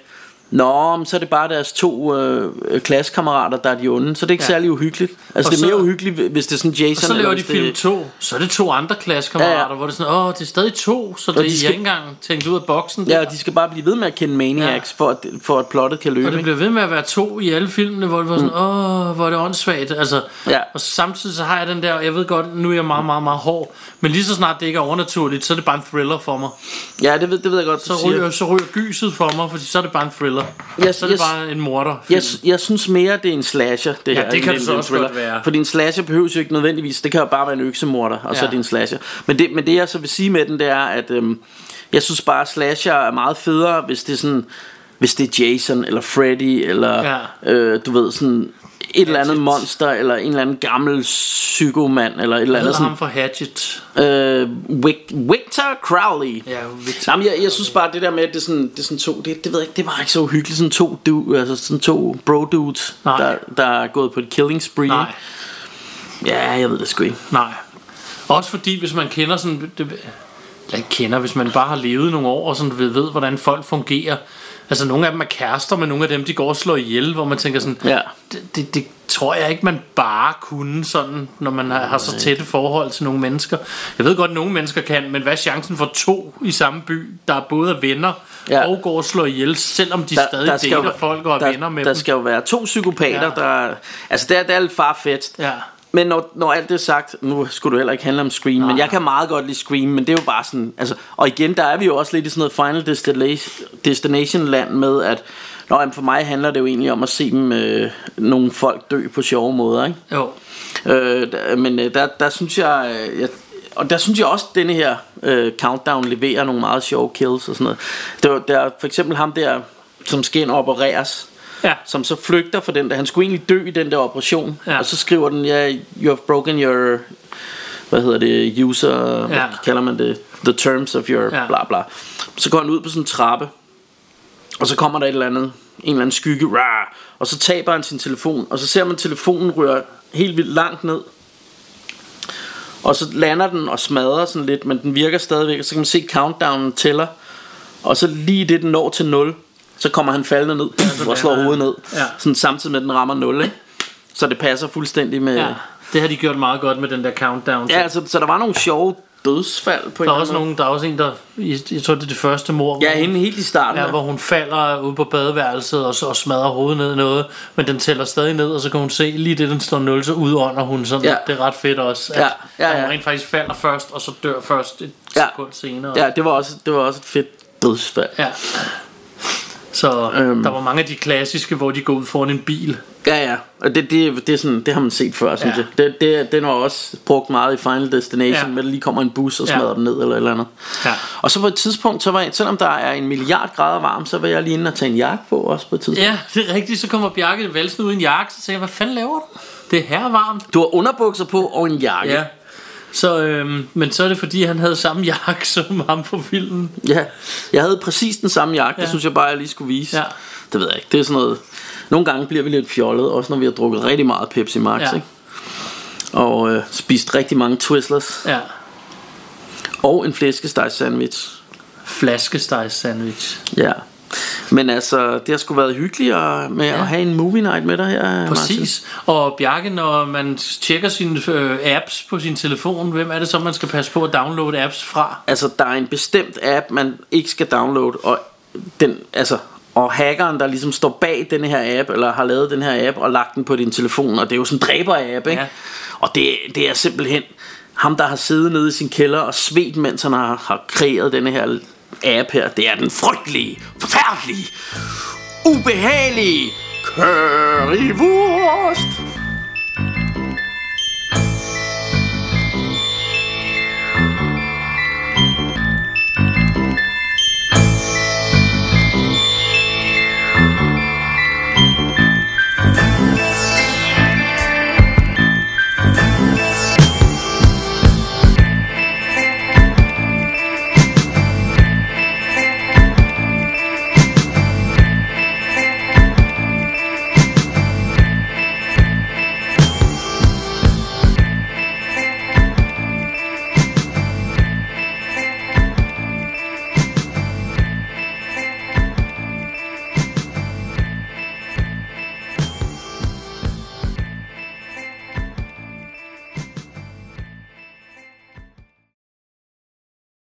Nå, men så er det bare deres to øh, klassekammerater, der er de onde. Så det er ikke Ja. særlig uhyggeligt. Altså, Og det er mere så- uhyggeligt, hvis det er sådan Jason. og så laver de film 2, så er det to andre klassekammerater, ja, Ja, hvor det er sådan, åh, det er stadig to, så det Og de er skal- ikke engang tænkt ud af boksen. Ja, og de skal bare blive ved med at kende Maniacs, ja. for, at, for at plottet kan løbe. Og det bliver ved med at være to i alle filmene, hvor det var sådan, åh, hvor er det åndssvagt. Altså, Ja. Og samtidig så har jeg den der, jeg ved godt, nu er jeg meget, meget, meget hård, men lige så snart det ikke er overnaturligt, så er det bare en thriller for mig. Ja, det ved, det ved jeg godt, Så ryger, så ryger gyset for mig, fordi så er det bare en thriller. Jeg- så er det jeg- bare en morder. Jeg, jeg synes mere, det er en slasher, det Ja, her. det kan det så også thriller. godt være. Fordi en slasher behøver jo ikke nødvendigvis, det kan jo bare være en øksemorder, og så Ja. er det en slasher. Men det, men det jeg så vil sige med den, det er, at øhm, jeg synes bare, at slasher er meget federe, hvis det er sådan, hvis det er Jason, eller Freddy, eller Ja. øh, du ved, sådan et eller andet monster, eller en eller anden gammel psykomand, eller et eller andet sådan. ham fra Hatchet? Øh, Vic- Victor Crowley. Ja, Victor. Jamen, jeg, jeg synes bare, det der med, at det er sådan, det er sådan to, det, det ved jeg ikke, det var ikke så uhyggeligt, sådan to, du, altså sådan to bro dudes, Nej. der, der er gået på et killing spree. Nej. Ja, jeg ved det sgu ikke. Nej. Også fordi, hvis man kender sådan... Det, eller ikke kender, hvis man bare har levet nogle år, og sådan ved, ved, hvordan folk fungerer. Altså, nogle af dem er kærester, men nogle af dem, de går og slår ihjel, hvor man tænker sådan... Ja. Det, det, det tror jeg ikke, man bare kunne sådan, når man har, har så tætte forhold til nogle mennesker. Jeg ved godt, at nogle mennesker kan, men hvad er chancen for to i samme by, der er både er venner Ja. og går og slår ihjel, selvom de der, stadig skal dater jo- folk og er der, venner med Der dem? skal jo være to psykopater, Ja. der... Altså, det er, det er lidt farfetched. Ja. Men når, når alt det er sagt, nu skulle du heller ikke handle om Scream, Nej. men jeg kan meget godt lide Scream, men det er jo bare sådan, altså, og igen, der er vi jo også lidt i sådan noget Final Destination, land med, at Nå, jamen for mig handler det jo egentlig om at se dem, øh, nogle folk dø på sjove måder, ikke? Jo. Øh, der, men øh, der, der synes jeg, øh, jeg og der synes jeg også at denne her øh, countdown leverer nogle meget sjove kills og sådan noget. Det var, der er for eksempel ham der som skal ind og opereres. Ja. Som så flygter for den der Han skulle egentlig dø i den der operation Ja. Og så skriver den ja, You have broken your hvad hedder det, user, ja. hvad kalder man det, the terms of your Ja. bla bla. Så går han ud på sådan en trappe, og så kommer der et eller andet, en eller anden skygge, rah, og så taber han sin telefon, og så ser man telefonen rører helt vildt langt ned. Og så lander den og smadrer sådan lidt, men den virker stadigvæk, og så kan man se countdownen tæller. Og så lige det den når til 0, så kommer han faldende ned ja, og slår lander- hovedet ned. Ja. Sådan samtidig med at den rammer 0, ikke? Så det passer fuldstændig med... Ja, det har de gjort meget godt med den der countdown. Ja, altså, så der var nogle sjove dødsfald på der er også nogen, der er også en, der, jeg, tror det er det første mor, Ja, hende helt i starten. Ja, hvor hun falder ude på badeværelset og, så, og smadrer hovedet ned i noget, men den tæller stadig ned, og så kan hun se lige det, den står 0, så udånder hun, så Ja. det er ret fedt også, at, Ja, ja, at ja. hun rent faktisk falder først, og så dør først et Ja. sekund senere. Ja, det var også, det var også et fedt dødsfald. Ja. Så Øhm. der var mange af de klassiske, hvor de går ud foran en bil. Ja, ja. Og det, det, det, er sådan, det har man set før, synes Ja. jeg. Det, det, den var også brugt meget i Final Destination, Ja. ja. med at der lige kommer en bus og Ja. smadrer dem ned eller et eller andet. Ja. Og så på et tidspunkt, så var jeg, selvom der er en milliard grader varm, så var jeg lige inde og tage en jakke på også på et tidspunkt. Ja, det er rigtigt. Så kommer Bjarke valsen ud i en jakke, så sagde jeg, hvad fanden laver du? Det er her varmt. Du har underbukser på og en jakke. Ja. Så, øhm, men så er det fordi, han havde samme jakke [laughs] som ham på filmen. Ja, jeg havde præcis den samme jakke, ja. Det synes jeg bare, jeg lige skulle vise. Ja. Det ved jeg ikke, det er sådan noget... Nogle gange bliver vi lidt fjollet, også når vi har drukket rigtig meget Pepsi Max, Ja. ikke? Og øh, spist rigtig mange Twizzlers. Ja. Og en flæskesteg sandwich. Flaskesteg sandwich. Ja. Men altså, det har sgu været hyggeligt at, med ja. At have en movie night med dig her, Præcis. Og Bjarke, når man tjekker sine øh, apps på sin telefon, hvem er det så, man skal passe på at downloade apps fra? Altså, der er en bestemt app, man ikke skal downloade, og den, altså, og hackeren, der ligesom står bag den her app, eller har lavet den her app, og lagt den på din telefon, og det er jo sådan en dræber-app, ikke? Ja. Og det, det er simpelthen ham, der har siddet nede i sin kælder og svedt, mens han har, har kreeret den her app her. Det er den frygtelige, forfærdelige, ubehagelige currywurst.